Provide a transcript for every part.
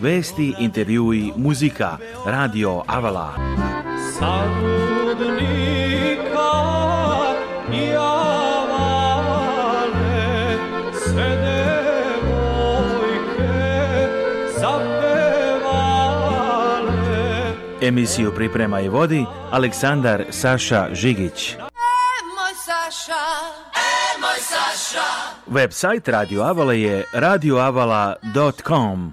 Vesti, intervjui, muzika, radio Avala. Sarudnika i Avale, sve devojke zapevale. Emisiju priprema i vodi Aleksandar Saša Žigić. E, e, Website Radio Avala je radioavala.com.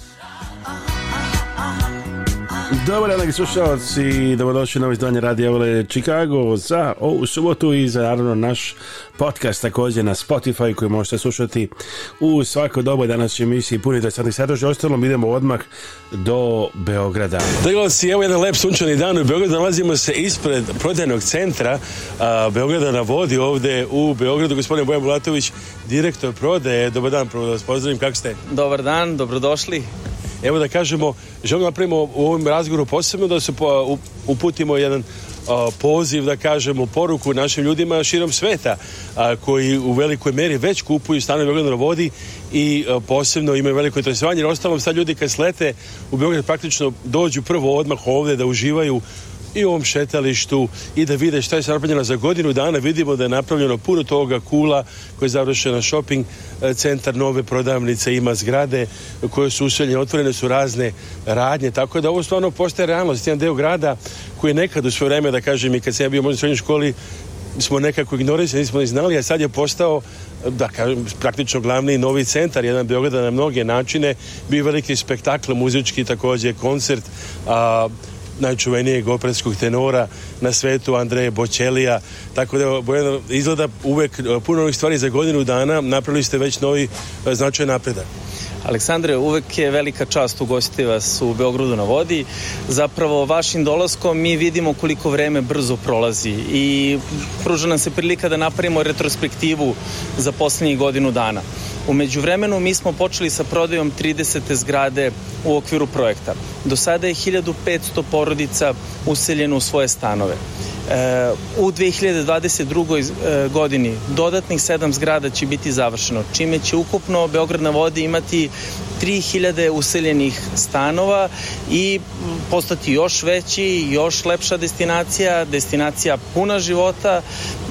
Dobar dan, slušalci, dobrodošli na novo izdanje Radio Evole Chicago za ovu subotu i za naravno naš podcast takođe na Spotify koji možete slušati u svako doba danas će emisiji puni 20 sata, što ostalom idemo odmah do Beograda. Deglas, evo jedan lep sunčani dan u Beogradu, nalazimo se ispred prodajnog centra a, Beograda na vodi ovde u Beogradu, gospodin Bojan Bulatović, direktor prodaje, dobar dan, prvo da vas pozdravim, kako ste? Dobar dan, dobrodošli evo da kažemo, želimo da napravimo u ovom razgovoru posebno da se uputimo jedan poziv, da kažemo, poruku našim ljudima širom sveta koji u velikoj meri već kupuju stanove Beograd na vodi i posebno imaju veliko interesovanje. Jer ostalom sad ljudi kad slete u Beograd praktično dođu prvo odmah ovde da uživaju i u ovom šetalištu i da vide šta je napravljeno za godinu dana. Vidimo da je napravljeno puno toga kula koje je završena shopping e, centar, nove prodavnice, ima zgrade koje su useljene, otvorene su razne radnje, tako da ovo stvarno postaje realnost. Jedan deo grada koji je nekad u svoje vreme, da kažem i kad sam ja bio možda u srednjoj školi, smo nekako ignorisali, nismo ni znali, a sad je postao da kažem, praktično glavni novi centar, jedan Beograda na mnoge načine, bio veliki spektakl muzički takođe, koncert, a, najčuvenijeg operskog tenora na svetu, Andreje Bočelija. Tako da, Bojano, izgleda uvek e, puno novih stvari za godinu dana. Napravili ste već novi e, značaj napredak. Aleksandre, uvek je velika čast ugostiti vas u Beogradu na vodi. Zapravo, vašim dolaskom mi vidimo koliko vreme brzo prolazi i pruža nam se prilika da napravimo retrospektivu za poslednjih godinu dana. Umeđu vremenu mi smo počeli sa prodajom 30. zgrade u okviru projekta. Do sada je 1500 porodica useljeno u svoje stanove. U 2022. E, godini dodatnih sedam zgrada će biti završeno, čime će ukupno Beograd na vodi imati 3000 useljenih stanova i postati još veći, još lepša destinacija, destinacija puna života,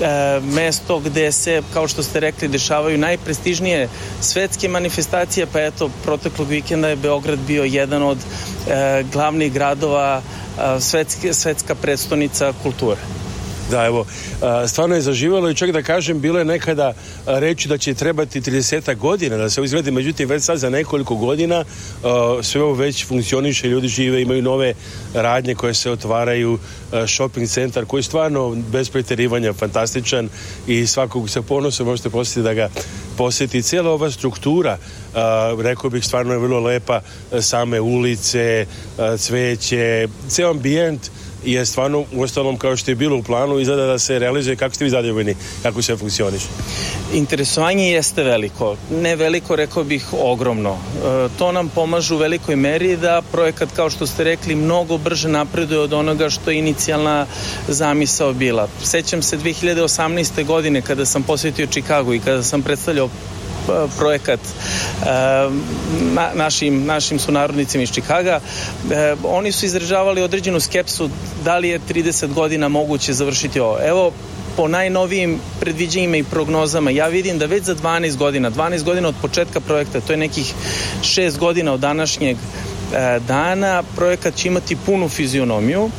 e, mesto gde se, kao što ste rekli, dešavaju najprestižnije svetske manifestacije, pa eto, proteklog vikenda je Beograd bio jedan od e, glavnih gradova svetske, svetska predstavnica kulture. Da, evo, stvarno je zaživalo i čak da kažem, bilo je nekada reći da će trebati 30 godina da se izgradi, međutim već sad za nekoliko godina sve ovo već funkcioniše, ljudi žive, imaju nove radnje koje se otvaraju, shopping centar koji je stvarno bez pretjerivanja fantastičan i svakog sa ponosom možete posjetiti da ga posjeti. Cijela ova struktura, rekao bih, stvarno je vrlo lepa, same ulice, cveće, ceo ambijent je stvarno u ostalom kao što je bilo u planu izgleda da se realizuje kako ste vi zadovoljni, kako sve funkcioniše. Interesovanje jeste veliko, ne veliko rekao bih ogromno. E, to nam pomaže u velikoj meri da projekat kao što ste rekli mnogo brže napreduje od onoga što je inicijalna zamisao bila. Sećam se 2018. godine kada sam posjetio Chicago i kada sam predstavljao projekat našim, našim sunarodnicima iz Čikaga. Oni su izražavali određenu skepsu da li je 30 godina moguće završiti ovo. Evo, po najnovijim predviđenjima i prognozama ja vidim da već za 12 godina, 12 godina od početka projekta, to je nekih 6 godina od današnjeg e, dana projekat će imati punu fizionomiju.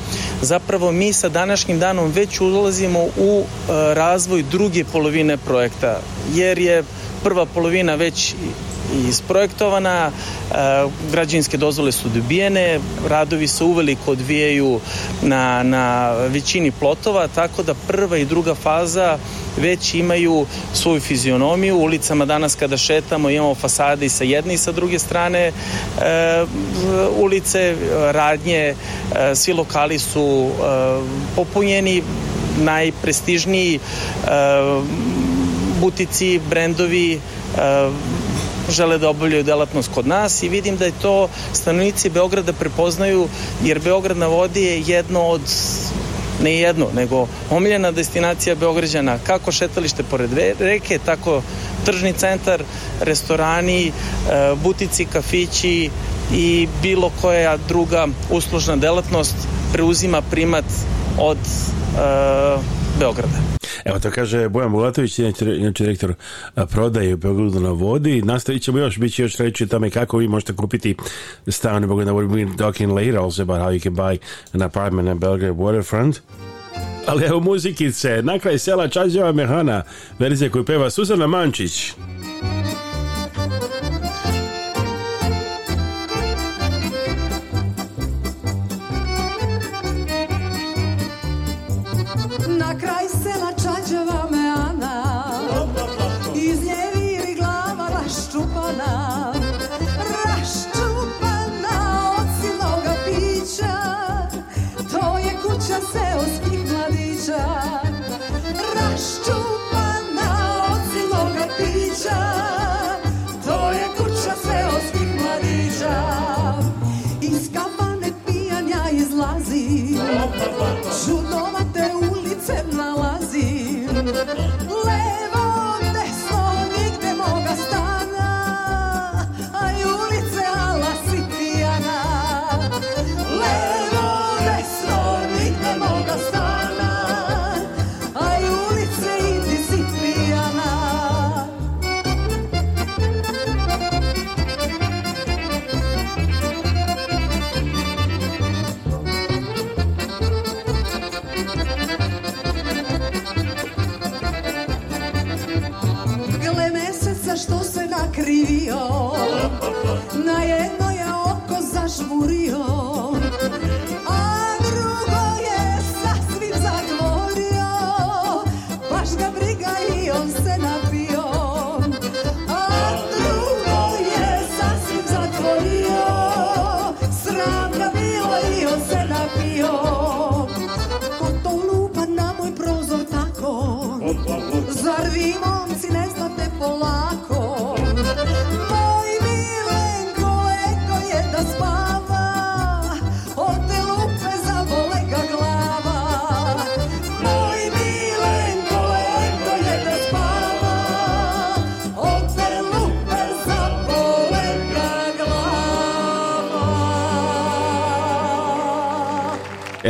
Zapravo mi sa današnjim danom već ulazimo u e, razvoj druge polovine projekta, jer je prva polovina već isprojektovana, e, građevinske dozvole su dobijene, radovi se uveliko odvijaju na, na većini plotova, tako da prva i druga faza već imaju svoju fizionomiju. U ulicama danas kada šetamo imamo fasade i sa jedne i sa druge strane e, ulice, radnje, e, svi lokali su e, popunjeni, najprestižniji e, butici, brendovi e, žele da obavljaju delatnost kod nas i vidim da je to stanovnici Beograda prepoznaju jer Beograd na vodi je jedno od ne jedno, nego omiljena destinacija Beograđana, kako šetalište pored reke, tako tržni centar, restorani, e, butici, kafići i bilo koja druga uslužna delatnost preuzima primat od e, Beograda. Evo to kaže Bojan Bulatović, inače direktor prodaje u Beogradu na vodi. Nastavit ćemo još, bit će još reći tome kako vi možete kupiti stan u Beogradu na vodi. We're talking later also about how you can buy an apartment at Belgrade Waterfront. Ali evo muzikice, na kraj sela Čađeva Mehana, verzija koju peva Suzana Mančić. živio Na jedno je oko zažmurio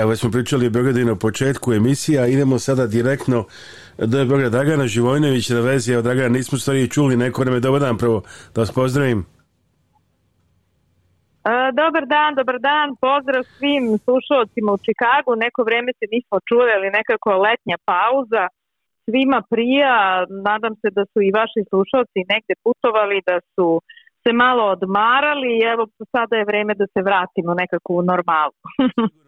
Evo smo pričali o Beogradu na početku emisija, idemo sada direktno do Beograda. Dragana Živojnović na vezi, evo Dragana, nismo stvari čuli neko vreme. Dobar dan prvo, da vas pozdravim. E, dobar dan, dobar dan, pozdrav svim slušalcima u Čikagu, neko vreme se nismo čuli, ali nekako letnja pauza, svima prija, nadam se da su i vaši slušalci negde putovali, da su se malo odmarali i evo sada je vreme da se vratimo nekako u normalu.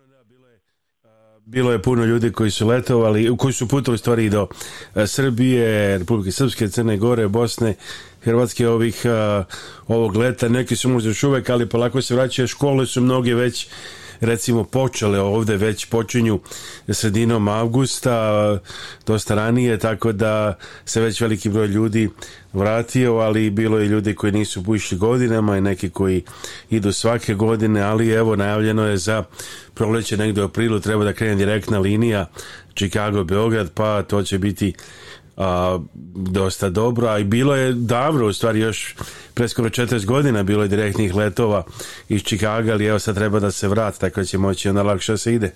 Bilo je puno ljudi koji su letovali, koji su putovali stvari do e, Srbije, Republike Srpske, Crne Gore, Bosne, Hrvatske ovih e, ovog leta. Neki su možda još uvek, ali polako se vraćaju. Škole su mnoge već recimo počele ovde već počinju sredinom avgusta, dosta ranije, tako da se već veliki broj ljudi vratio, ali bilo je ljudi koji nisu pušli godinama i neki koji idu svake godine, ali evo najavljeno je za proleće negde u aprilu treba da krene direktna linija Chicago-Beograd, pa to će biti a, dosta dobro, a i bilo je davno, u stvari još preskoro 40 godina bilo je direktnih letova iz Čikaga, ali evo sad treba da se vrat, tako će moći onda lakše da se ide.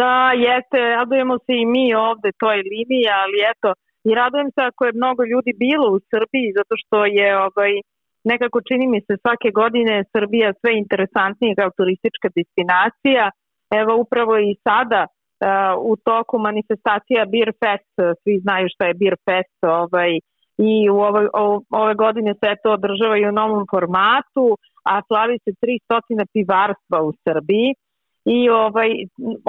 Da, jeste, radujemo se i mi ovde toj liniji, ali eto, i radujem se ako je mnogo ljudi bilo u Srbiji, zato što je ovaj, nekako čini mi se svake godine Srbija sve interesantnija kao turistička destinacija. Evo upravo i sada E, u toku manifestacija Beer Fest, e, svi znaju šta je Beer Fest, ovaj, i u ove, ove godine se to održava i u novom formatu, a slavi se 300 pivarstva u Srbiji. I ovaj,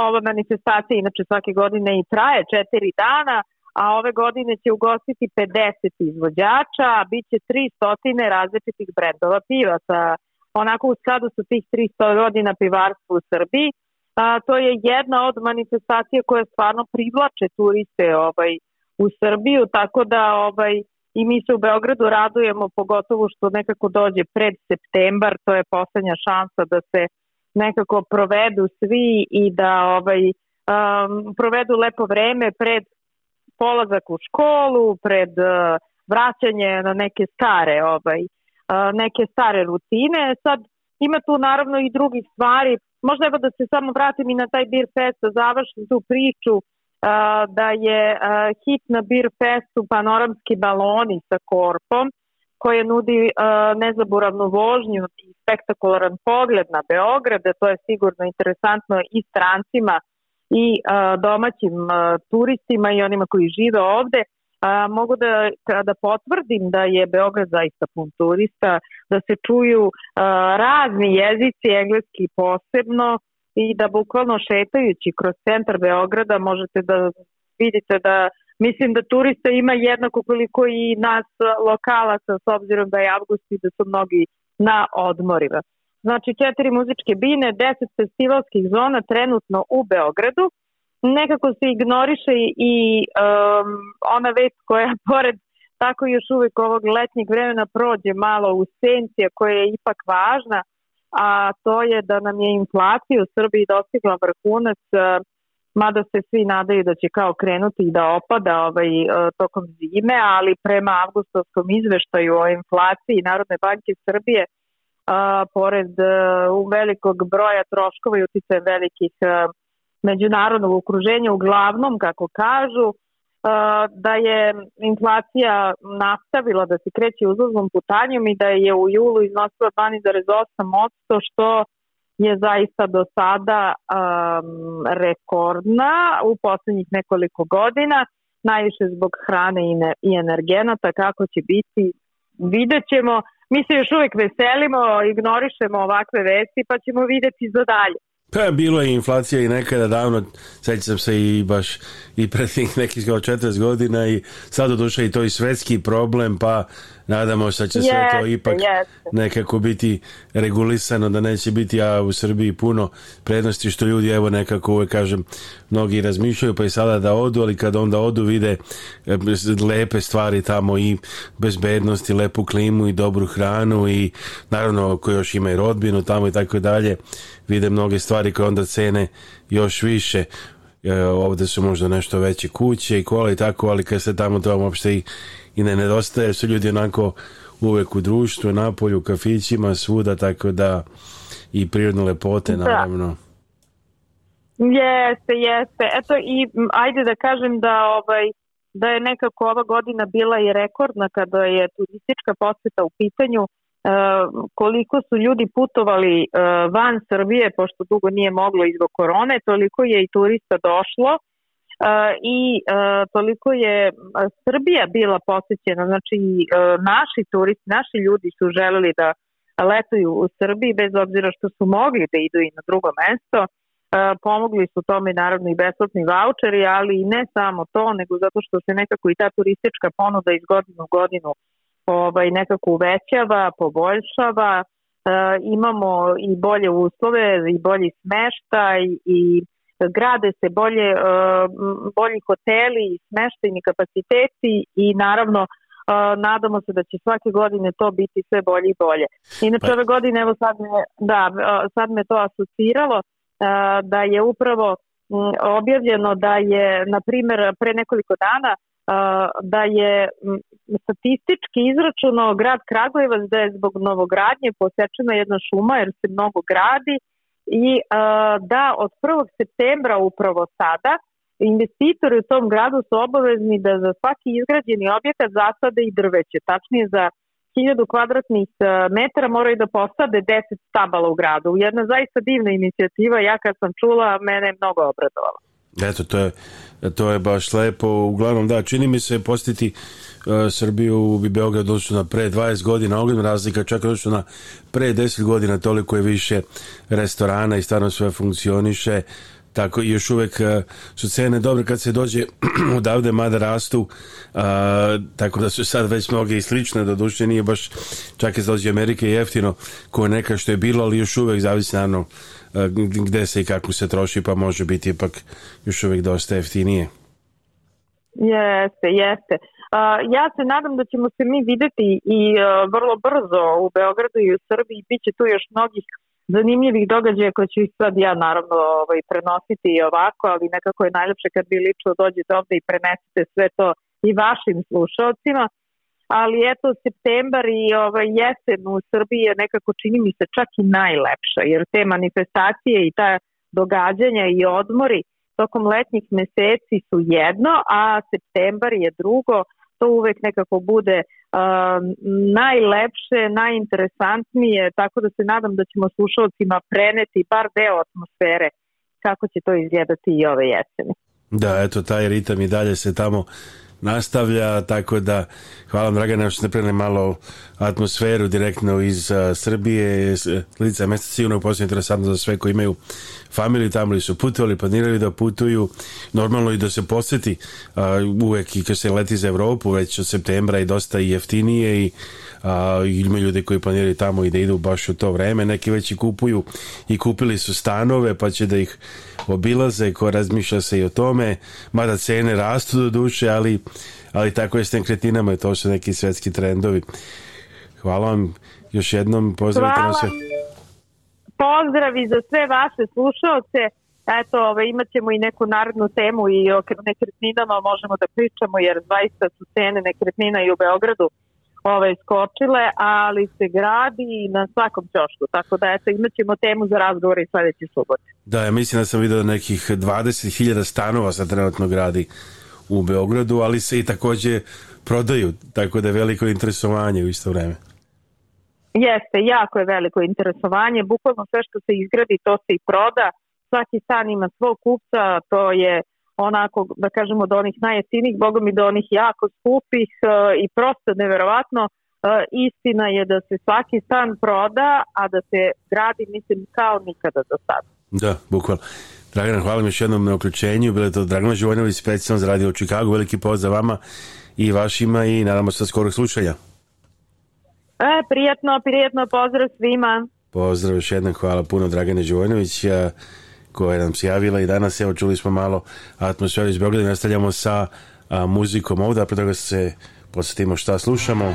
ova manifestacija inače svake godine i traje četiri dana, a ove godine će ugostiti 50 izvođača, a bit će 300 različitih brendova piva sa, onako u skladu sa tih 300 godina pivarstva u Srbiji A, to je jedna od manifestacija koje stvarno privlače turiste ovaj, u Srbiju, tako da ovaj, i mi se u Beogradu radujemo pogotovo što nekako dođe pred septembar, to je poslednja šansa da se nekako provedu svi i da ovaj, um, provedu lepo vreme pred polazak u školu, pred uh, vraćanje na neke stare ovaj, uh, neke stare rutine. Sad ima tu naravno i drugih stvari, možda evo da se samo vratim i na taj Beer Fest, da završim tu priču, da je hit na Beer Festu panoramski baloni sa korpom, koje nudi nezaboravnu vožnju i spektakularan pogled na Beograd, to je sigurno interesantno i strancima i domaćim turistima i onima koji žive ovde. A, mogu da, da potvrdim da je Beograd zaista pun turista, da se čuju a, razni jezici, engleski posebno, i da bukvalno šetajući kroz centar Beograda možete da vidite da mislim da turista ima jednako koliko i nas lokalaca s obzirom da je avgust i da su mnogi na odmorima. Znači četiri muzičke bine, deset festivalskih zona trenutno u Beogradu, nekako se ignoriše i um, ona vest koja pored tako još uvek ovog letnjeg vremena prođe malo u senci, koja je ipak važna, a to je da nam je inflacija u Srbiji dostigla vrhunac, e, mada se svi nadaju da će kao krenuti i da opada ovaj, e, tokom zime, ali prema avgustovskom izveštaju o inflaciji Narodne banke Srbije, a, e, pored u velikog broja troškova i utjecaja velikih a, međunarodnog okruženja, uglavnom, kako kažu, uh, da je inflacija nastavila da se kreće uzlaznom putanjom i da je u julu iznosila 12,8%, što je zaista do sada um, rekordna u poslednjih nekoliko godina, najviše zbog hrane i, ne, i energenata, kako će biti, vidjet ćemo. Mi se još uvek veselimo, ignorišemo ovakve vesti, pa ćemo videti za dalje. Pa bilo je inflacija i nekada davno, sećam se i baš i pred tih nekih 40 godina i sad doduše i to i svetski problem, pa nadamo se da će sve to ipak nekako biti regulisano, da neće biti a u Srbiji puno prednosti što ljudi evo nekako uvek kažem mnogi razmišljaju pa i sada da odu, ali kad onda odu vide e, lepe stvari tamo i bezbednost i lepu klimu i dobru hranu i naravno ako još ima i rodbinu tamo i tako dalje vide mnoge stvari koje onda cene još više e, ovde su možda nešto veće kuće i kola i tako, ali kad se tamo to vam uopšte i, i ne nedostaje, su ljudi onako uvek u društvu, napolju, u kafićima, svuda, tako da i prirodne lepote, da. naravno. Da. Jeste, jeste. Eto i ajde da kažem da ovaj da je nekako ova godina bila i rekordna kada je turistička poseta u pitanju. E, koliko su ljudi putovali e, van Srbije, pošto dugo nije moglo i zbog korone, toliko je i turista došlo e, i toliko je Srbija bila posjećena, znači naši turisti, naši ljudi su želeli da letuju u Srbiji bez obzira što su mogli da idu i na drugo mesto. Pomogli su tome naravno i besplatni voucheri, ali i ne samo to, nego zato što se nekako i ta turistička ponuda iz godinu u godinu ovaj, nekako uvećava, poboljšava, e, imamo i bolje uslove i bolji smeštaj i grade se bolje, e, bolji hoteli i smeštajni kapaciteti i naravno e, nadamo se da će svake godine to biti sve bolje i bolje. Inače pa- ove godine, evo sad me, da, sad me to asociralo da je upravo objavljeno da je, na primjer, pre nekoliko dana da je statistički izračuno grad Kragujevac da je zbog novogradnje posečena jedna šuma jer se mnogo gradi i da od 1. septembra upravo sada investitori u tom gradu su obavezni da za svaki izgrađeni objekat zasade i drveće, tačnije za 1000 kvadratnih metara moraju da posade 10 stabala u gradu. Jedna zaista divna inicijativa, ja kad sam čula, mene je mnogo obradovala. Eto, to je, to je baš lepo. Uglavnom, da, čini mi se postiti uh, e, Srbiju i Beograd odnosno na pre 20 godina, ogromna razlika, čak odnosno na pre 10 godina, toliko je više restorana i stvarno sve funkcioniše. Tako još uvek uh, su cene dobre kad se dođe odavde, mada rastu, uh, tako da su sad već mnoge i slične, doduše nije baš čak i dođe Amerike jeftino, koje neka što je bilo, ali još uvek zavisno, naravno Eh, gde se i kako se troši, pa može biti ipak još uvijek dosta jeftinije. Jeste, jeste. Ja se nadam da ćemo se mi videti i e, vrlo brzo u Beogradu i u Srbiji. Biće tu još mnogih zanimljivih događaja koje ću sad ja naravno ovaj, prenositi i ovako, ali nekako je najljepše kad vi lično dođete ovde i prenesete sve to i vašim slušalcima ali eto septembar i ovaj jesen u Srbiji je nekako čini mi se čak i najlepša jer te manifestacije i ta događanja i odmori tokom letnjih meseci su jedno, a septembar je drugo, to uvek nekako bude um, najlepše, najinteresantnije, tako da se nadam da ćemo slušalcima preneti bar deo atmosfere kako će to izgledati i ove jeseni. Da, eto, taj ritam i dalje se tamo nastavlja, tako da hvala vam Dragana što ste preneli malo atmosferu direktno iz uh, Srbije, e, lica mesta sigurno posebno interesantno za sve koji imaju familiju tamo ili su putovali, planirali da putuju, normalno i da se posjeti uh, uvek i kad se leti za Evropu, već od septembra i dosta i jeftinije i a, ima ljudi koji planiraju tamo i da idu baš u to vreme, neki već i kupuju i kupili su stanove pa će da ih obilaze, ko razmišlja se i o tome, mada cene rastu do duše, ali, ali tako je s nekretinama i to su neki svetski trendovi. Hvala vam još jednom, pozdravite nas sve. Pozdravi za sve vaše slušalce, eto, ovaj, imat ćemo i neku narodnu temu i o nekretninama možemo da pričamo, jer zaista su cene nekretnina i u Beogradu ove, skočile, ali se gradi na svakom ćošku, tako da eto, imat ćemo temu za razgovor i sledeći subot. Da, ja mislim da sam video nekih 20.000 stanova sa trenutno gradi u Beogradu, ali se i takođe prodaju, tako da je veliko interesovanje u isto vreme. Jeste, jako je veliko interesovanje, bukvalno sve što se izgradi to se i proda, svaki stan ima svog kupca, to je onako, da kažemo, do onih najjeftinih, bogom i do onih jako skupih e, i prosto neverovatno e, istina je da se svaki stan proda, a da se gradi, mislim, kao nikada do sada. Da, bukvalno. Dragana, hvala mi još jednom na uključenju. Bila je to Dragana Živojnović, specijalno za radio u Čikagu. Veliki pozdrav vama i vašima i naravno sa skorog slučaja. E, prijatno, prijatno pozdrav svima. Pozdrav još jednom, hvala puno Dragane Živojnović koja nam se javila i danas, evo čuli smo malo atmosferu iz Beograda i nastavljamo sa a, muzikom ovdje, a pre toga se podsjetimo šta slušamo.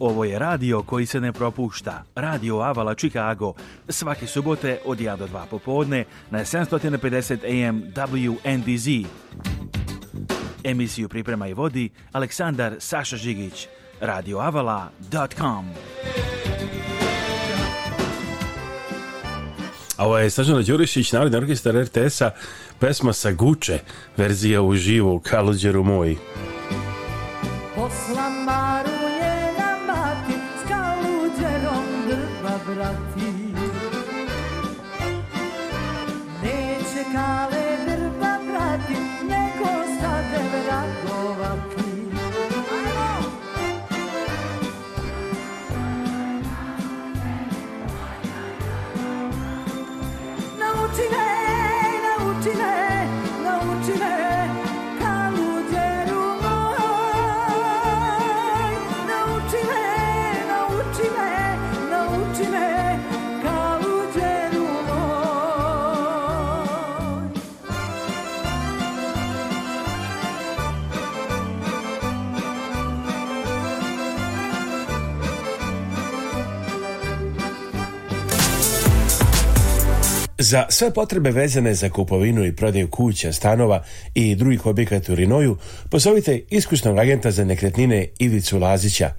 Ovo je radio koji se ne propušta. Radio Avala Chicago. Svake subote od 1 do 2 popodne na 750 AM WNDZ. Emisiju priprema i vodi Aleksandar Saša Žigić radioavala.com A ovo je Sržana Đurišić, Narodni orkestar RTS-a, pesma sa Guče, verzija uživo u Kaludjeru moj. Posla maruje nam mati, s Kaludjerom drva brati. Neće kale Za sve potrebe vezane za kupovinu i prodaju kuća, stanova i drugih objekata u Rinoju, pozovite iskusnog agenta za nekretnine Ivicu Lazića.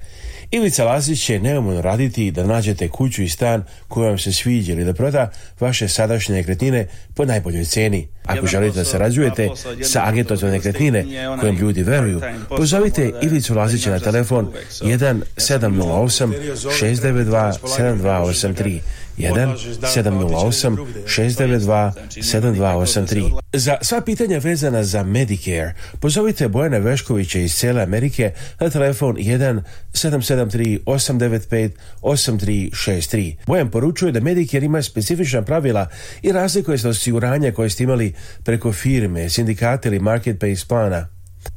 Ivica Lazić će neumno raditi da nađete kuću i stan koji vam se sviđa ili da proda vaše sadašnje nekretnine po najboljoj ceni. Ako želite da se sarađujete sa agentom za da nekretnine kojem ljudi veruju, pozovite da Ivicu Lazića na telefon 1708 692 7283 1 708 692 7283. Za sva pitanja vezana za Medicare pozovite Bojana Veškovića iz cijele Amerike na telefon 1 773 895 8363. Bojan poručuje da Medicare ima specifična pravila i razlikuje se od osiguranja koje ste imali preko firme, sindikata ili marketplace plana.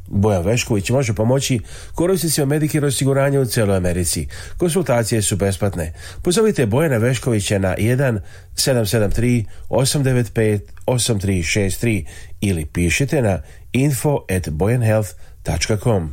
Bojan Vešković može pomoći koristi se o Medicare osiguranje u cijeloj Americi. Konsultacije su besplatne. Pozovite Bojana Veškovića na 1 773 895 8363 ili pišite na info at bojanhealth.com.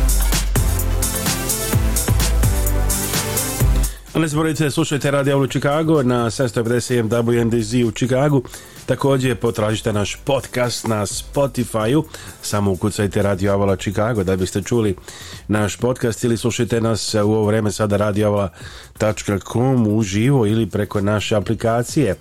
Ne zaboravite, slušajte Radio Avlu Chicago na 750 WNDZ u Chicagu. Također potražite naš podcast na Spotify-u. Samo ukucajte Radio Avala Chicago da biste čuli naš podcast ili slušajte nas u ovo vreme sada radioavala.com uživo ili preko naše aplikacije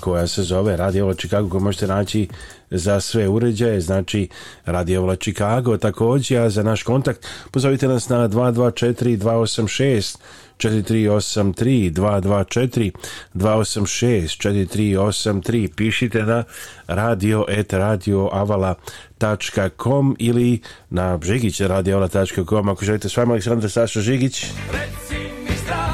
koja se zove Radio Avala Chicago koju možete naći za sve uređaje, znači Radio Avala Chicago također, a za naš kontakt pozovite nas na 224 286 4383 224 286 4383 pišite na radio et radio avala .com ili na žigić radioavala.com ako želite s vama Aleksandar Saša Žigić Reci mi strah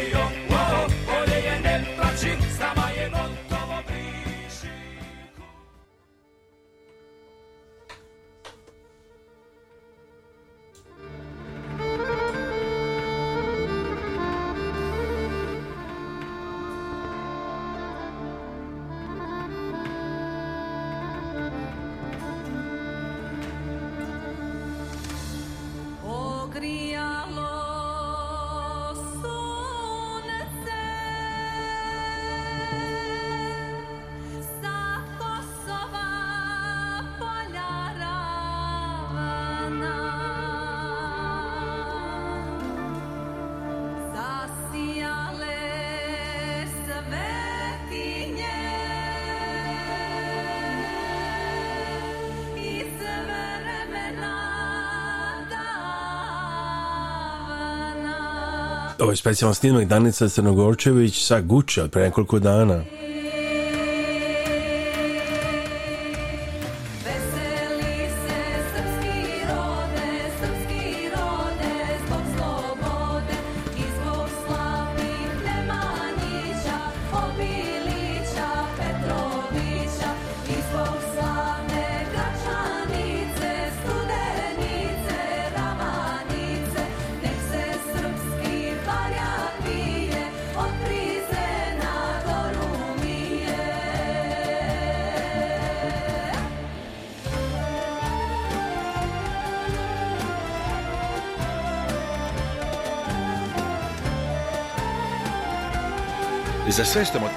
Ovo je specijalan snimak Danica Crnogorčević sa Guče od pre nekoliko dana. 選手でも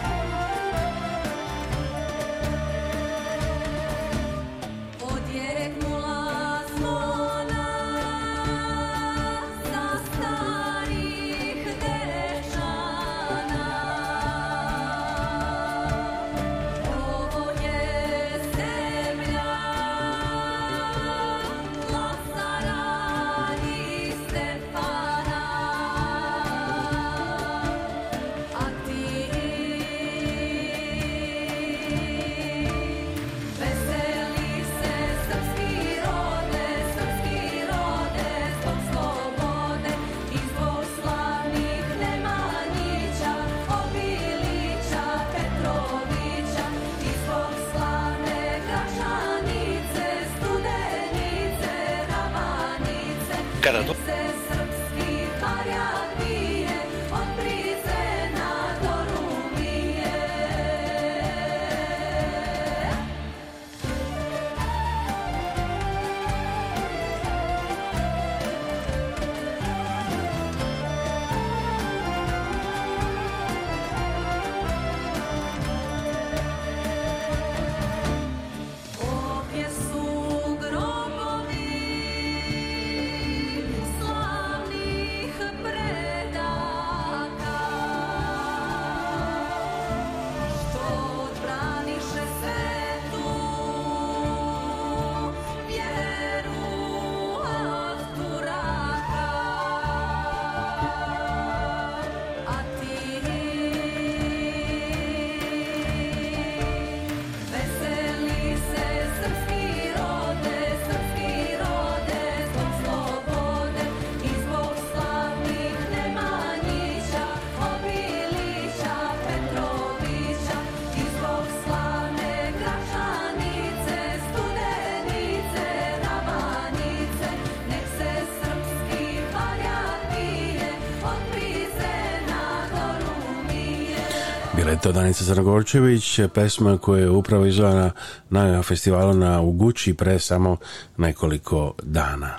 je to Danica Crnogorčević, pesma koja je upravo izvana na festivalu na Ugući pre samo nekoliko dana.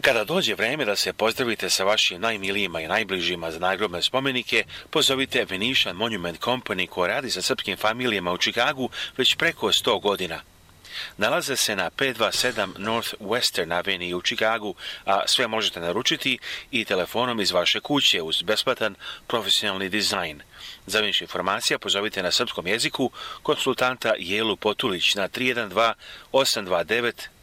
Kada dođe vreme da se pozdravite sa vašim najmilijima i najbližima za nagrobne spomenike, pozovite Venetian Monument Company koja radi sa srpskim familijama u Čikagu već preko 100 godina. Nalaze se na 527 North Western Avenue u Čikagu, a sve možete naručiti i telefonom iz vaše kuće uz besplatan profesionalni dizajn – Za više informacija pozovite na srpskom jeziku konsultanta Jelu Potulić na 312 829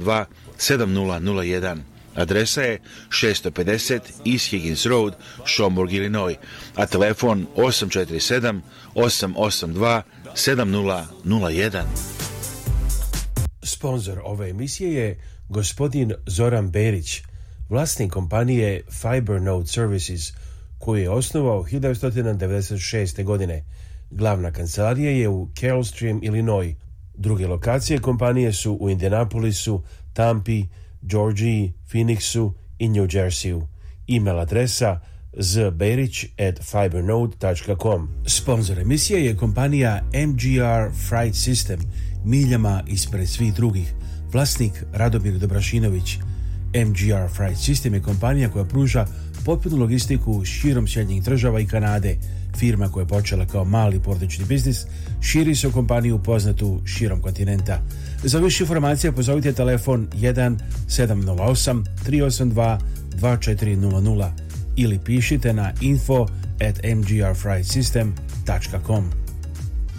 702 7001. Adresa je 650 East Higgins Road, Schaumburg, Illinois, a telefon 847 882 7001. Sponzor ove emisije je gospodin Zoran Berić, vlasnik kompanije Fibernode Services, koju je osnovao 1996. godine. Glavna kancelarija je u Carroll Stream, Illinois. Druge lokacije kompanije su u Indianapolisu, Tampi, Georgiji, Phoenixu i New Jerseyu. E-mail adresa zberić at fibernode.com. Sponzor emisije je kompanija MGR Freight System, miljama ispred svih drugih. Vlasnik Radomir Dobrašinović. MGR Freight System je kompanija koja pruža potpunu logistiku širom Sjednjih država i Kanade – Firma koja je počela kao mali porodični biznis širi se u kompaniju poznatu širom kontinenta. Za više informacija pozovite telefon 1 708 382 2400 ili pišite na info at mgrfrysystem.com.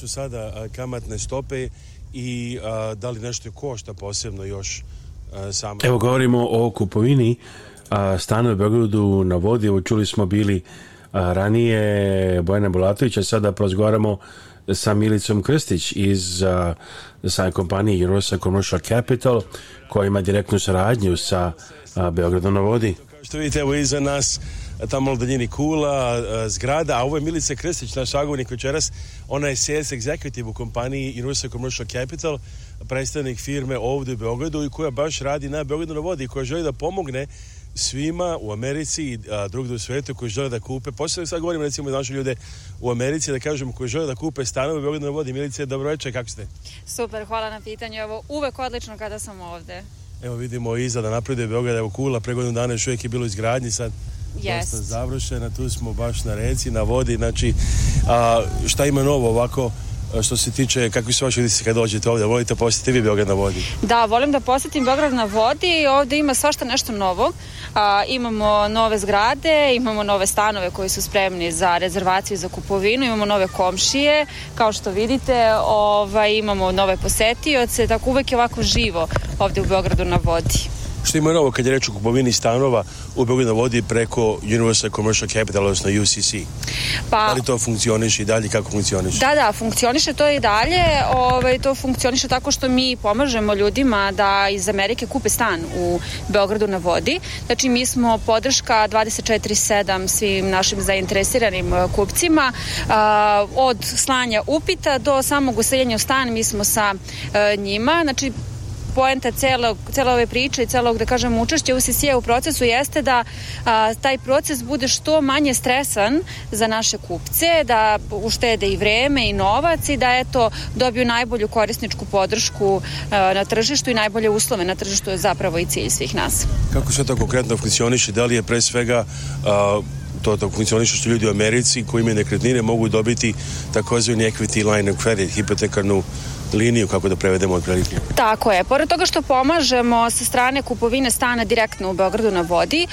su sada kamatne stope i da li nešto košta posebno još samo. Evo govorimo o kupovini stana u Beogradu na vodi, evo čuli smo bili ranije Bojana Bulatovića, sada prozgovaramo sa Milicom Krstić iz a, sa kompanije Eurosa Commercial Capital koja ima direktnu saradnju sa a, Beogradom na vodi. Kao što vidite, evo iza nas tamo u daljini kula, e, zgrada, a ovo je Milica Krstić, naš agovnik večeras, ona je sales executive u kompaniji Universal Commercial Capital, predstavnik firme ovde u Beogradu i koja baš radi na Beogradu na vodi i koja želi da pomogne svima u Americi i drugdje u svijetu koji žele da kupe, posebno sad govorim recimo naše ljude u Americi, da kažemo koji žele da kupe stanove u Beogradu na vodi. Milice, dobro kako ste? Super, hvala na pitanju, evo uvek odlično kada sam ovde. Evo vidimo iza da napreduje Beograd, evo Kula, pre godinu dana još uvijek je bilo izgradnji, sad Jest. dosta završena, tu smo baš na reci, na vodi, znači a, šta ima novo ovako što se tiče, kakvi su vaši udisi kad dođete ovde, Volite posjetiti vi Beograd na vodi? Da, volim da posjetim Beograd na vodi. ovde ima svašta nešto novo. A, imamo nove zgrade, imamo nove stanove koji su spremni za rezervaciju i za kupovinu, imamo nove komšije, kao što vidite, ovaj, imamo nove posetioce, tako uvek je ovako živo ovde u Beogradu na vodi. Što ima novo kad je reč o kupovini stanova u Beogradu na vodi preko Universal Commercial Capital, odnosno UCC? Pa, da li to funkcioniše i dalje? Kako funkcioniše? Da, da, funkcioniše to i dalje. Ovaj, to funkcioniše tako što mi pomažemo ljudima da iz Amerike kupe stan u Beogradu na vodi. Znači, mi smo podrška 24-7 svim našim zainteresiranim eh, kupcima. Eh, od slanja upita do samog useljenja u stan mi smo sa eh, njima. Znači, poenta celog, cele ove priče i celog, da kažem, učešća ucc u procesu jeste da a, taj proces bude što manje stresan za naše kupce, da uštede i vreme i novac i da eto dobiju najbolju korisničku podršku a, na tržištu i najbolje uslove na tržištu je zapravo i cilj svih nas. Kako sve to konkretno funkcioniše? Da li je pre svega a, to tako funkcioniše što ljudi u Americi koji imaju nekretnine mogu dobiti takozvani equity line of credit, hipotekarnu liniju, kako da prevedemo od prilike. Tako je. Pored toga što pomažemo sa strane kupovine stana direktno u Beogradu na vodi,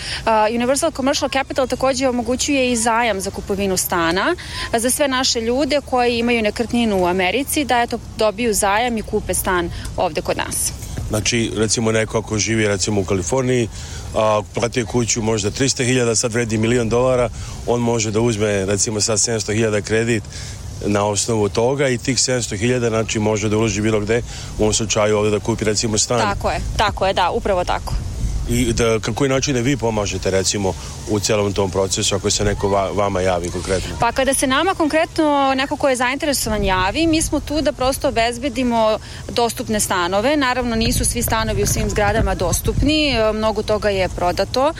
Universal Commercial Capital takođe omogućuje i zajam za kupovinu stana za sve naše ljude koji imaju nekretninu u Americi, da eto dobiju zajam i kupe stan ovde kod nas. Znači, recimo neko ako živi recimo u Kaliforniji, a platio kuću možda 300.000, sad vredi milion dolara, on može da uzme recimo sad 700.000 kredit na osnovu toga i tih 700.000 znači može da uloži bilo gde u ovom slučaju ovde da kupi recimo stan. Tako je, tako je, da, upravo tako. I da, kako je način da vi pomažete recimo u celom tom procesu ako se neko va, vama javi konkretno? Pa kada se nama konkretno neko ko je zainteresovan javi, mi smo tu da prosto obezbedimo dostupne stanove. Naravno nisu svi stanovi u svim zgradama dostupni, mnogo toga je prodato.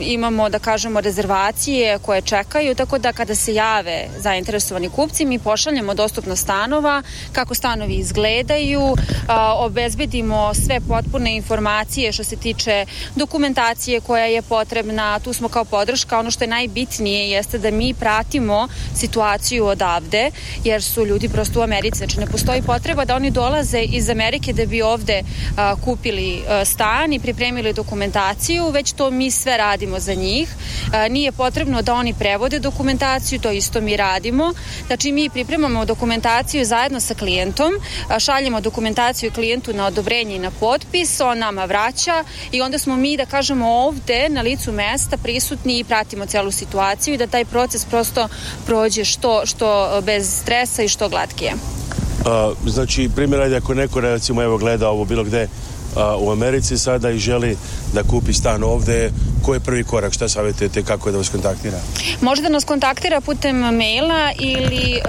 Imamo da kažemo rezervacije koje čekaju, tako da kada se jave zainteresovani kupci, mi pošaljemo dostupno stanova, kako stanovi izgledaju, obezbedimo sve potpune informacije što se tiče dokumentacije koja je potrebna, tu smo kao podrška. Ono što je najbitnije jeste da mi pratimo situaciju odavde, jer su ljudi prosto u Americi, znači ne postoji potreba da oni dolaze iz Amerike da bi ovde a, kupili a, stan i pripremili dokumentaciju, već to mi sve radimo za njih. A, nije potrebno da oni prevode dokumentaciju, to isto mi radimo. Znači mi pripremamo dokumentaciju zajedno sa klijentom, a, šaljemo dokumentaciju klijentu na odobrenje i na potpis, on nama vraća i onda smo mi, da kažemo, ovde na licu mesta zaista prisutni i pratimo celu situaciju i da taj proces prosto prođe što, što e, bez stresa i što glatkije. A, znači, primjer, ajde, ako neko, recimo, evo, gleda ovo bilo gde a, u Americi sada i želi da kupi stan ovde, koji je prvi korak, šta savjetujete, kako je da vas kontaktira? Može da nas kontaktira putem maila ili e,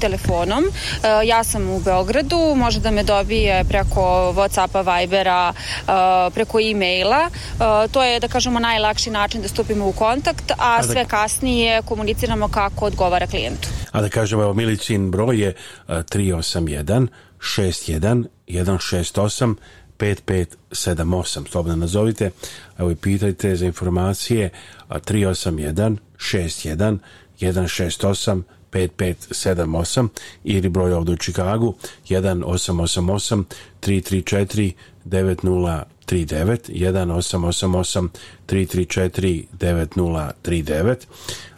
telefonom. E, ja sam u Beogradu, može da me dobije preko Whatsappa, Vibera, e, preko e-maila. E, to je, da kažemo, najlakši način da stupimo u kontakt, a, a da... sve kasnije komuniciramo kako odgovara klijentu. A da kažemo, evo, Milicin broj je 381 61 168 5578, slobodno nazovite, evo i pitajte za informacije 381 61 168 5578 ili broj ovdje u Čikagu 1888 334 9039 1888 334 9039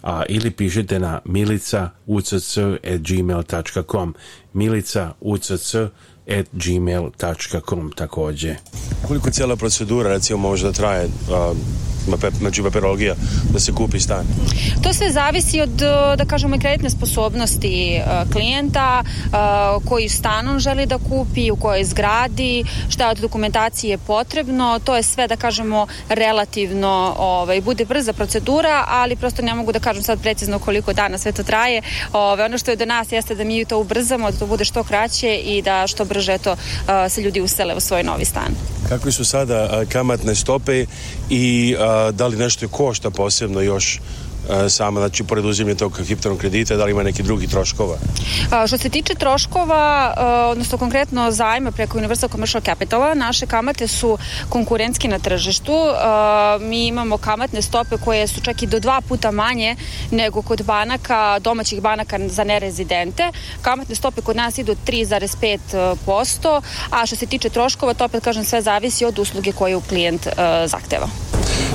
a, ili pišite na milicaucc.gmail.com milicaucc.gmail.com at gmail.com takođe. Koliko cijela procedura recimo može da traje um znači papirologija, da se kupi stan? To sve zavisi od, uh, da kažemo, i kreditne sposobnosti uh, klijenta, uh, koji stanom želi da kupi, u kojoj zgradi, šta od dokumentacije je potrebno, to je sve, da kažemo, relativno, ovaj, bude brza procedura, ali prosto ne mogu da kažem sad precizno koliko dana sve to traje. Ove, ovaj, ono što je do nas jeste da mi to ubrzamo, da to bude što kraće i da što brže brže to se ljudi usele u svoj novi stan. Kakve su sada kamatne stope i da li nešto košta posebno još E, sama znači pored preduzimlje tog hiptonog kredita da li ima neki drugi troškova a, što se tiče troškova a, e, odnosno konkretno zajma preko Universal Commercial Capitala naše kamate su konkurentski na tržištu a, e, mi imamo kamatne stope koje su čak i do dva puta manje nego kod banaka domaćih banaka za nerezidente kamatne stope kod nas idu 3,5% a što se tiče troškova to opet kažem sve zavisi od usluge koju klijent zahteva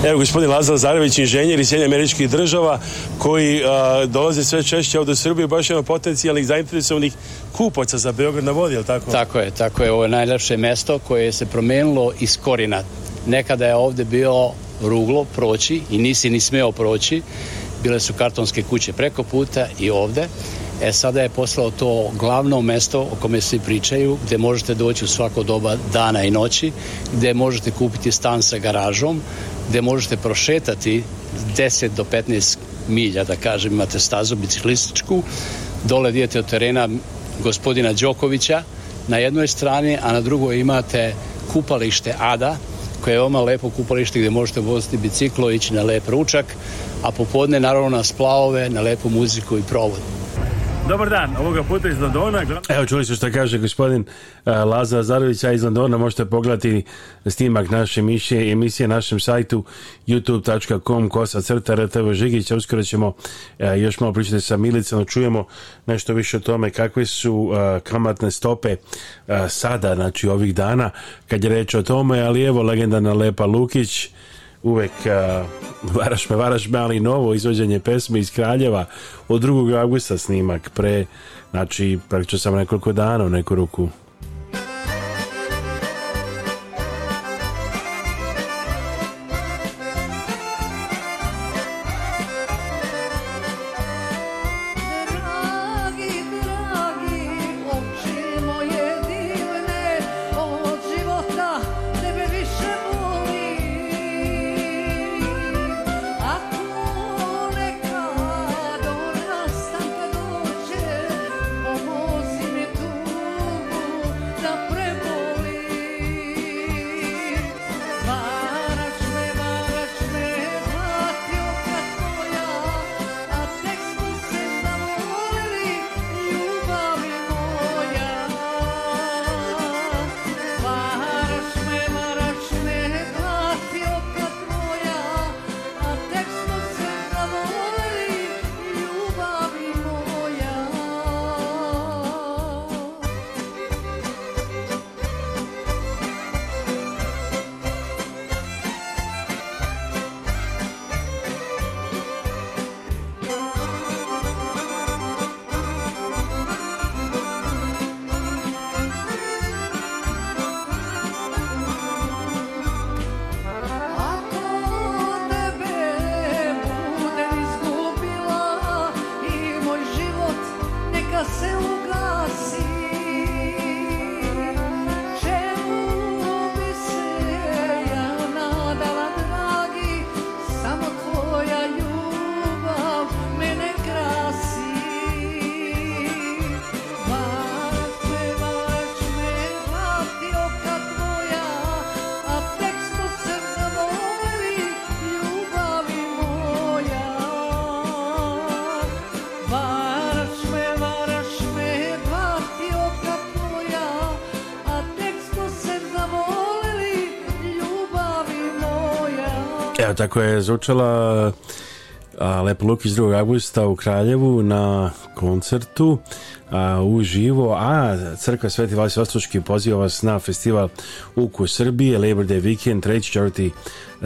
Evo gospodin Lazar Zarević, inženjer iz Sjedinja američkih država država koji a, dolaze sve češće ovde u Srbiju, baš ima potencijalnih zainteresovanih kupaca za Beograd na vodi, je tako? Tako je, tako je. Ovo je najlepše mesto koje se promenilo iz korina. Nekada je ovde bio ruglo proći i nisi ni smeo proći. Bile su kartonske kuće preko puta i ovde. E sada je postalo to glavno mesto o kome svi pričaju, gde možete doći u svako doba dana i noći, gde možete kupiti stan sa garažom, gde možete prošetati 10 do 15 milja, da kažem, imate stazu biciklističku, dole dijete od terena gospodina Đokovića na jednoj strani, a na drugoj imate kupalište Ada, koje je veoma lepo kupalište gde možete voziti biciklo, ići na lep ručak, a popodne naravno na splavove, na lepu muziku i provod. Dobar dan, ovoga puta iz Londona. Evo čuli ste što kaže gospodin eh, Laza Zarovića iz Londona možete pogledati snimak naše mišlje, emisije na našem sajtu youtube.com kosa crta RTV Žigića. Uskoro ćemo eh, još malo pričati sa Milicom, da čujemo nešto više o tome kakve su eh, kamatne stope sada, znači ovih dana, kad je reč o tome, ali evo legendarna Lepa Lukić, uvek uh, Varaš me, Varaš me, ali novo izvođenje pesme iz Kraljeva od 2. augusta snimak pre, znači praktično samo nekoliko dana u neku ruku Evo, tako je zvučala a, Lepo iz 2. augusta u Kraljevu na koncertu a, živo, a Crkva Sveti Vasi Ostroški poziva vas na festival Uku Srbije, Labor Day Weekend, 3. 4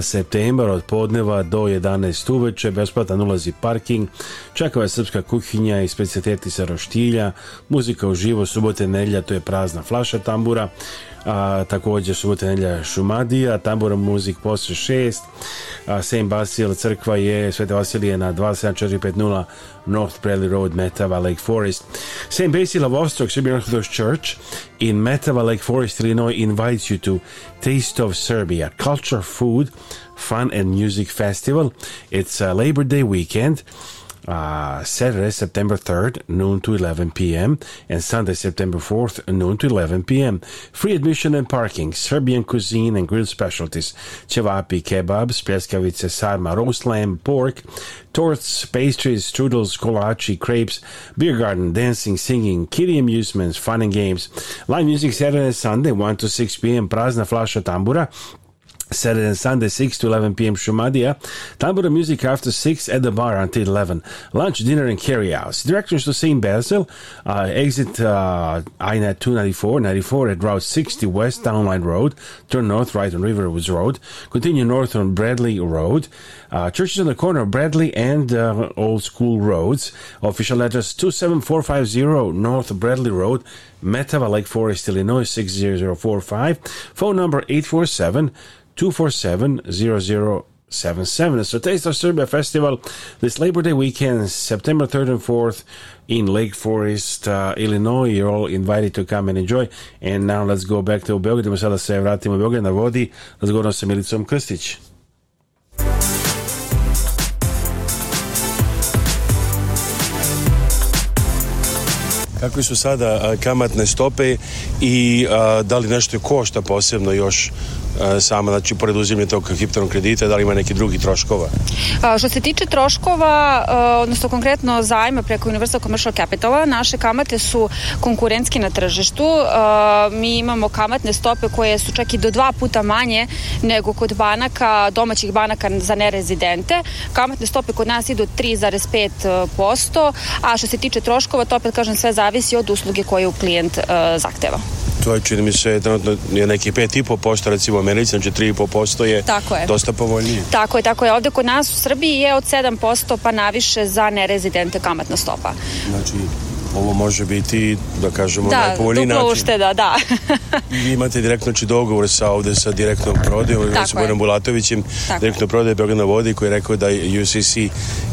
septembar od podneva do 11 uveče, besplatan ulazi parking, čakava srpska kuhinja i specijaliteti sa roštilja, muzika u živo, subote, nedlja, to je prazna flaša tambura, a također subote nedelja Šumadija, tambora muzik posle 6, a Saint Basil crkva je Svete Vasilije na 27450 North Prairie Road, Metava, Lake Forest. Saint Basil of Ostrock Serbian Orthodox Church in Metava, Lake Forest, Illinois invites you to Taste of Serbia, culture, food, Fun and Music Festival. It's uh, Labor Day weekend. Uh, Saturday, September 3rd, noon to 11 p.m., and Sunday, September 4th, noon to 11 p.m. Free admission and parking, Serbian cuisine and grilled specialties, cevapi, kebabs, pljeskavice, sarma, roast lamb, pork, torts, pastries, strudels, kolaci, crepes, beer garden, dancing, singing, kiddie amusements, fun and games. Live music Saturday and Sunday, 1 to 6 p.m., Prazna Flasha Tambura, Saturday and Sunday, 6 to 11 p.m. Shumadia. Tambura music after 6 at the bar until 11. Lunch, dinner, and carry outs. Directions to St. Basil, uh, exit uh, INAT 294, 94 at Route 60 West Downline Road. Turn north right on Riverwoods Road. Continue north on Bradley Road. Uh, churches on the corner of Bradley and uh, Old School Roads. Official address 27450 North Bradley Road, Metava, Lake Forest, Illinois 60045. Phone number 847- 247 0077. So Taste of Serbia Festival this Labor Day weekend, September 3rd and 4th in Lake Forest, uh, Illinois. You're all invited to come and enjoy. And now let's go back to Beograd. Mi sada se vratimo u Beograd na vodi. Razgovorom sa Milicom Krstić. Kakve su sada kamatne stope i a, da li nešto košta posebno još E, sama znači preduzimlje tog hipternog kredita, da li ima neki drugi troškova? A, što se tiče troškova, a, e, odnosno konkretno zajma preko Universal Commercial Capitala, naše kamate su konkurentski na tržištu. A, e, mi imamo kamatne stope koje su čak i do dva puta manje nego kod banaka, domaćih banaka za nerezidente. Kamatne stope kod nas idu 3,5%, a što se tiče troškova, to opet kažem sve zavisi od usluge koju klijent zahteva to je čini mi se trenutno je neki 5,5% recimo Americi, znači 3,5% je, tako je dosta povoljnije. Tako je, tako je. Ovde kod nas u Srbiji je od 7% pa naviše za nerezidente kamatna stopa. Znači ovo može biti, da kažemo, da, najpovoljniji način. Da, ušteda, da. I imate direktno znači, dogovor sa ovde sa direktnom prodajom, sa Bojanom Bulatovićem, Tako direktno prodaje Beograd na vodi koji je rekao da UCC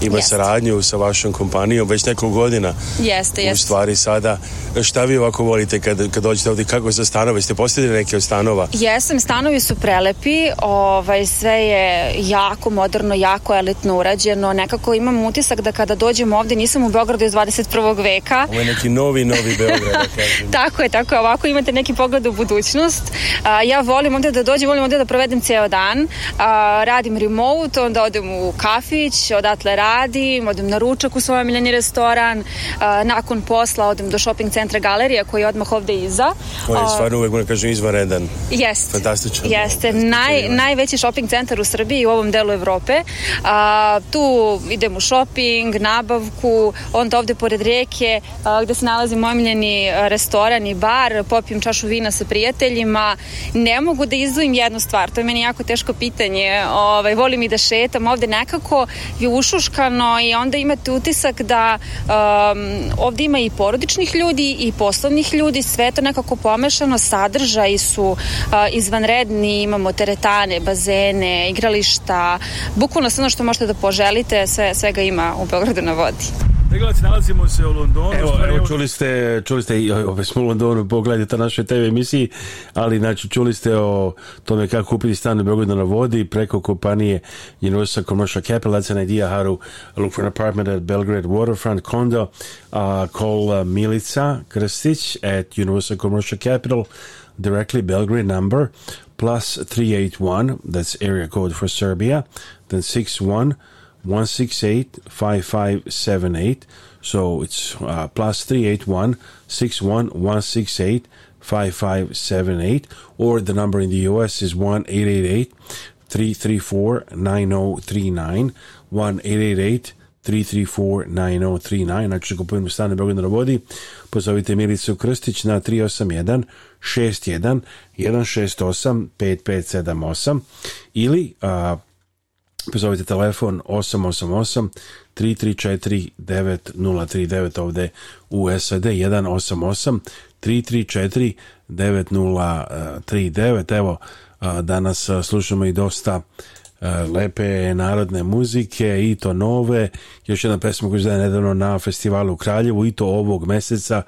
ima jest. saradnju sa vašom kompanijom već nekoliko godina. Jeste, jeste. U stvari sada, šta vi ovako volite kad, kad dođete ovde, kako za stanove? Ste postavili neke od stanova? Jesam, stanovi su prelepi, ovaj, sve je jako moderno, jako elitno urađeno. Nekako imam utisak da kada dođem ovde nisam u Beogradu iz 21. veka, Ovo je neki novi, novi Beograd, da kažem. tako je, tako je. Ovako imate neki pogled u budućnost. A, ja volim ovde da dođem, volim ovde da provedem ceo dan. A, radim remote, onda odem u kafić, odatle radim, odem na ručak u svoj omiljeni restoran, a, nakon posla odem do shopping centra Galerija koji je odmah ovde iza. Koji je stvarno uvek, moram da kažem, izvanredan. Jeste. Fantastično. Jeste. Naj, najveći shopping centar u Srbiji i u ovom delu Evrope. A, tu idem u shopping, nabavku, onda ovde pored reke gde se nalazi moj omiljeni e, restoran i bar, popijem čašu vina sa prijateljima. Ne mogu da izdvojim jednu stvar, to je meni jako teško pitanje. Ovaj, volim i da šetam, ovde nekako je ušuškano i onda imate utisak da um, ovde ima i porodičnih ljudi i poslovnih ljudi, sve to nekako pomešano, sadržaji su uh, izvanredni, imamo teretane, bazene, igrališta, bukvalno sve ono što možete da poželite, sve, svega ima u Beogradu na vodi. Gledalci, nalazimo se u Londonu. Evo, stvari, evo čuli ste, čuli ste, opet smo u Londonu, pogledajte naše TV emisije, ali znači, čuli ste o tome kako kupiti stan u Beogradu na vodi preko kompanije Universal Commercial Capital, that's an idea how to look for an apartment at Belgrade Waterfront Condo, uh, call uh, Milica Krstić at Universal Commercial Capital, directly Belgrade number, plus 381, that's area code for Serbia, then 61, 168 5578. So it's uh, plus 381 61 168 5578. Or the number in the US is 1 888 334 9039. 1 888 334 9039. Ako će kupujem stan na vodi, pozovite Milicu Krstić na 381 61 168 5578 ili a, uh, pozovite telefon 888 334 9039 ovde u SAD 188 334 9039 evo danas slušamo i dosta lepe narodne muzike i to nove, još jedna pesma koju izdaje nedavno na festivalu u Kraljevu i to ovog meseca,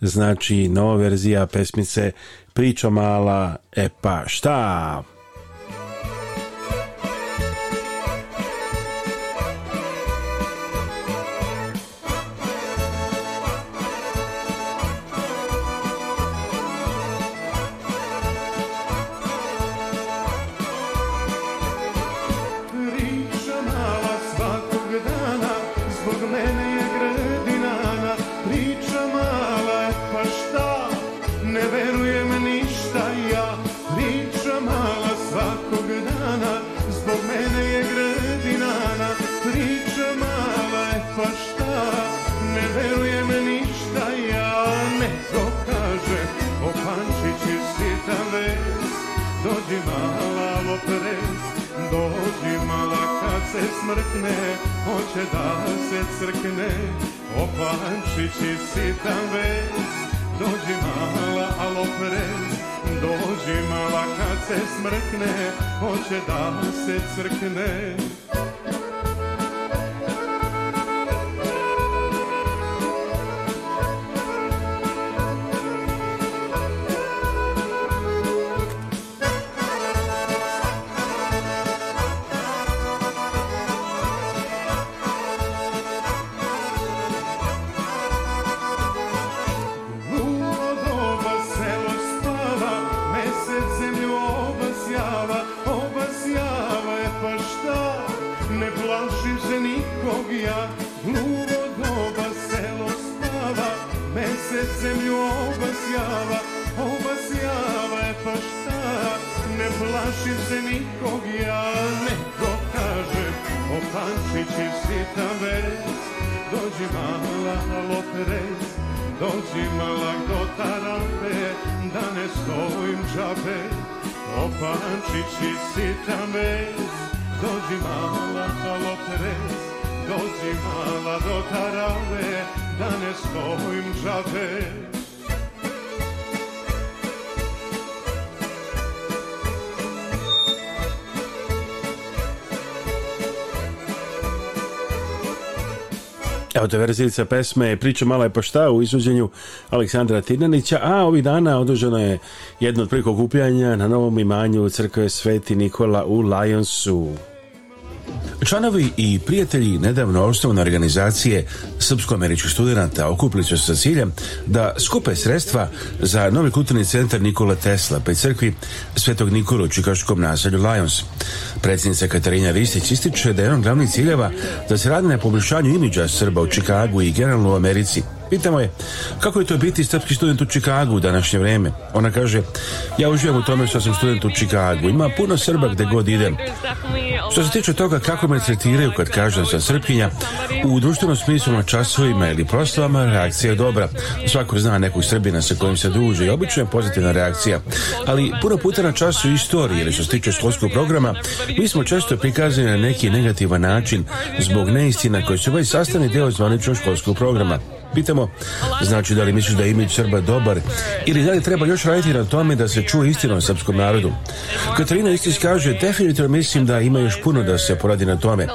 znači nova verzija pesmice Priča mala, e pa šta? nju obasjava, obasjava je pa šta Ne plaši se nikog ja, neko kaže O pančići sita vec, dođi mala loperec Dođi mala do tarampe, da ne stojim džabe O pančići sita vec, dođi mala loperec Dođi mala do tarave, da ne stojim džabe autoverzijica pesme Priča mala je pa šta u izuđenju Aleksandra Tinanića, a ovih dana održano je jedno od okupljanja na novom imanju crkve Sveti Nikola u Lajonsu. Članovi i prijatelji nedavno osnovne organizacije Srpsko-američkih studenta okupili su sa ciljem da skupe sredstva za novi kulturni centar Nikola Tesla pri crkvi Svetog Nikolu u Čikaškom naselju Lions. Predsjednica Katarina Ristić ističe da je jedan glavnih ciljeva da se radi na poboljšanju imidža Srba u Čikagu i generalno u Americi – Pitamo je, kako je to biti srpski student u Čikagu u današnje vreme? Ona kaže, ja uživam u tome što sam student u Čikagu. Ima puno Srba gde god idem. Što se tiče toga kako me tretiraju kad kažem sam Srpkinja, u društvenom smislu na časovima ili proslavama reakcija je dobra. Svako zna nekog Srbina sa kojim se druži i obično je pozitivna reakcija. Ali puno puta na času istorije ili što se tiče školskog programa, mi smo često prikazani na neki negativan način zbog neistina koji su već ovaj sastavni dio zvaničnog školskog programa. Pitamo, znači da li misliš da je imidž Srba dobar ili da li treba još raditi na tome da se čuje istina o srpskom narodu? Katarina Istić kaže, definitivno mislim da ima još puno da se poradi na tome.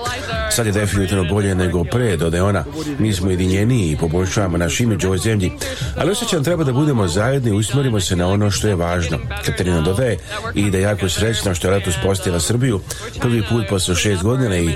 Sad je definitivno bolje nego pre, dode ona. Mi smo jedinjeniji i poboljšavamo naš imidž ovoj zemlji, ali osjećam treba da budemo zajedni i usmjerimo se na ono što je važno. Katarina dodaje i da je jako srećna što je rat uspostavila Srbiju prvi put posle šest godina i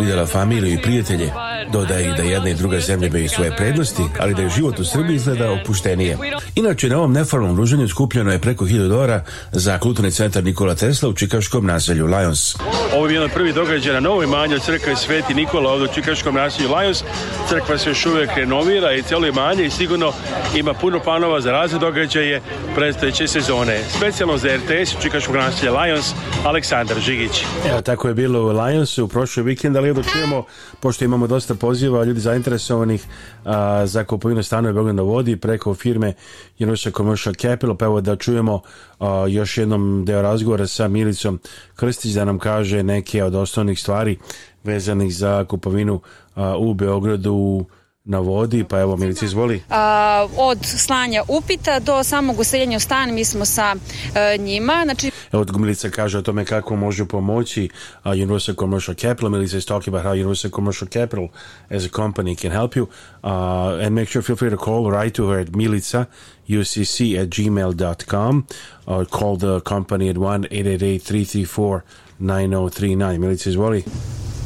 vidjela familiju i prijatelje. Dodaje da i da jedna i druga zemlja imaju svoje prednosti, ali da je život u Srbiji izgleda opuštenije. Inače, na ovom neformalnom druženju skupljeno je preko 1000 dolara za kulturni centar Nikola Tesla u čikaškom naselju Lions. Ovo je jedan od prvi događaja na novoj manju crkve Sveti Nikola ovdje u čikaškom naselju Lions. Crkva se još uvek renovira i cijelo je manje i sigurno ima puno planova za razne događaje predstojeće sezone. Specijalno za RTS u čikaškog naselja Lions, Aleksandar Žigić. Evo, tako je bilo u Lionsu u prošli vikend, ali da čujemo, pošto imamo dosta dosta poziva ljudi zainteresovanih a, za kupovinu stanova Beograd na vodi preko firme Universal Commercial Capital, pa evo da čujemo a, još jednom deo razgovora sa Milicom Krstić da nam kaže neke od osnovnih stvari vezanih za kupovinu a, u Beogradu na vodi, pa evo Milica izvoli. A, od slanja upita do samog useljenja u stan mi smo sa e, njima, znači od Gumilica kaže o tome kako može pomoći uh, Universal Commercial Capital. Milica is talking about how Universal Commercial Capital as a company can help you. Uh, and make sure, feel free to call right to her at Milica, UCC at gmail.com or call the company at 1 888 334 9039. Milica, izvoli.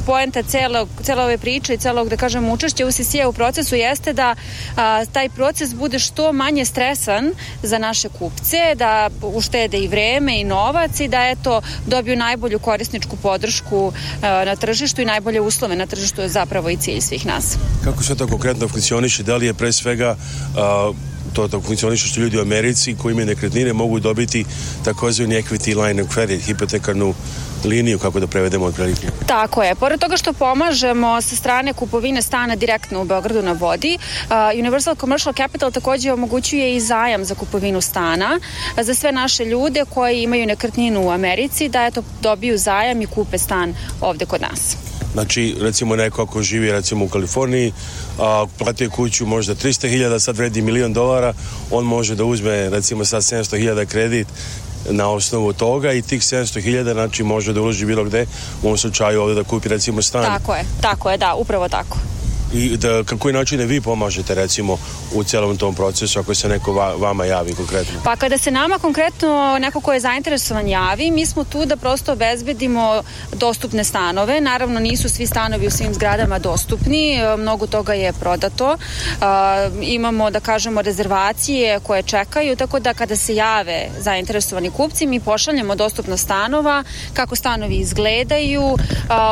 poenta celog, cele ove priče i celog, da kažem, učešća u a u procesu jeste da a, taj proces bude što manje stresan za naše kupce, da uštede i vreme i novac i da eto dobiju najbolju korisničku podršku a, na tržištu i najbolje uslove na tržištu je zapravo i cilj svih nas. Kako sve to konkretno funkcioniše? Da li je pre svega a, to da funkcioniše što ljudi u Americi koji imaju nekretnine mogu dobiti takozvani equity line of credit, hipotekarnu liniju kako da prevedemo od prilike. Tako je. Pored toga što pomažemo sa strane kupovine stana direktno u Beogradu na vodi, uh, Universal Commercial Capital takođe omogućuje i zajam za kupovinu stana za sve naše ljude koji imaju nekretninu u Americi da eto dobiju zajam i kupe stan ovde kod nas. Znači, recimo neko ako živi recimo u Kaliforniji, a, platio kuću možda 300.000, sad vredi milion dolara, dolara, on može da uzme recimo sad 700.000 kredit na osnovu toga i tih 700.000 znači može da uloži bilo gde, u ovom slučaju ovde da kupi recimo stan. Tako je, tako je, da, upravo tako i da, kako i načine da vi pomažete recimo u celom tom procesu ako se neko va, vama javi konkretno? Pa kada se nama konkretno neko ko je zainteresovan javi, mi smo tu da prosto obezbedimo dostupne stanove. Naravno nisu svi stanovi u svim zgradama dostupni, mnogo toga je prodato. Imamo da kažemo rezervacije koje čekaju, tako da kada se jave zainteresovani kupci, mi pošaljemo dostupno stanova, kako stanovi izgledaju,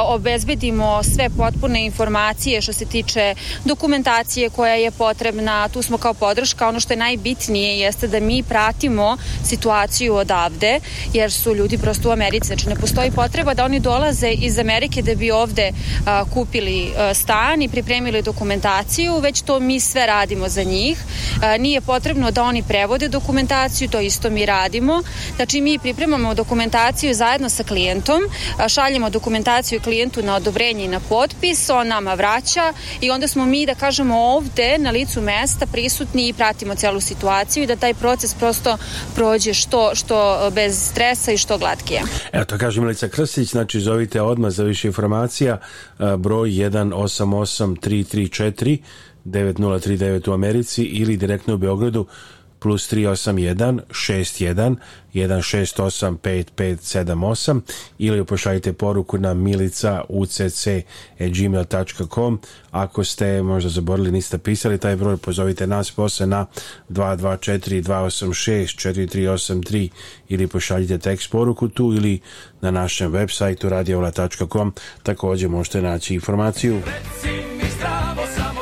obezbedimo sve potpune informacije što se tiče tiče dokumentacije koja je potrebna, tu smo kao podrška, ono što je najbitnije jeste da mi pratimo situaciju odavde, jer su ljudi prosto u Americi, znači ne postoji potreba da oni dolaze iz Amerike da bi ovde a, kupili a, stan i pripremili dokumentaciju, već to mi sve radimo za njih. A, nije potrebno da oni prevode dokumentaciju, to isto mi radimo. Znači mi pripremamo dokumentaciju zajedno sa klijentom, šaljemo dokumentaciju klijentu na odobrenje i na potpis, on nama vraća i onda smo mi, da kažemo, ovde na licu mesta prisutni i pratimo celu situaciju i da taj proces prosto prođe što, što e, bez stresa i što glatkije. Evo to kaže Milica Krstić, znači zovite odmah za više informacija e, broj 188334 9039 u Americi ili direktno u Beogradu plus 381 61 168 5578 ili upošaljite poruku na milica ako ste možda zaborili niste pisali taj broj pozovite nas posle na 224 286 4383 ili pošaljite tekst poruku tu ili na našem web sajtu radiovla.com također možete naći informaciju Reci mi zdravo samo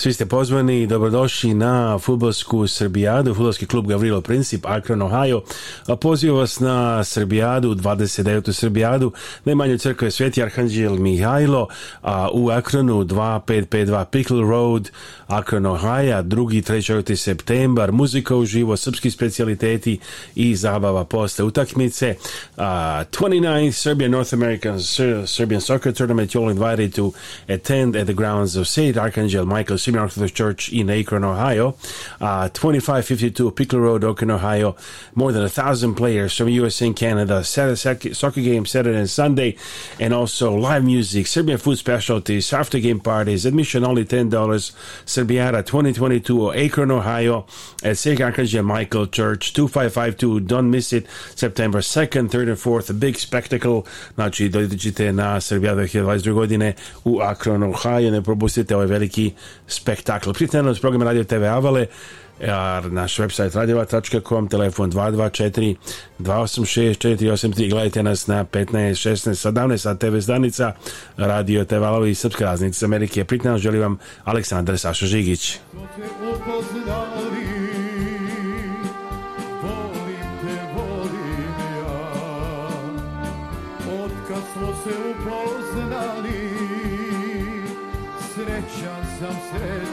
Svi ste pozvani i dobrodošli na futbolsku Srbijadu, futbolski klub Gavrilo Princip, Akron, Ohio. Poziva vas na Srbijadu, 29. Srbijadu, najmanje crkve Sveti Arhanđel Mihajlo, a u Akronu 2552 Pickle Road, Akron, Ohio, 2. i 3. septembar, muzika u živo, srpski specijaliteti i zabava posle utakmice. Uh, 29th Serbian North American Serbian Soccer Tournament, you'll invited to attend at the grounds of St. Archangel Michael Senior Church in Akron, Ohio, uh, 2552 Pickler Road, Akron, Ohio. More than a thousand players from USA and Canada, Saturday, soccer game Saturday and Sunday, and also live music, Serbian food specialties, after game parties, admission only $10, Serbiata 2022, Akron, Ohio, at St. Archangel Michael Church, 2552. Don't miss it, September 2nd, 3rd, and 4th. A big spectacle. Znači, dođite na Srbija 2020. godine u Akron, Ohio. Ne propustite ovaj veliki spectacle spektakl. Pritajte nas programa Radio TV Avale, naš website radiova.com, telefon 224 286 483. Gledajte nas na 15, 16, 17 sa TV stanica Radio TV Avale i Srpska raznica Amerike. Pritajte nas, želim vam Aleksandar Saša Žigić. says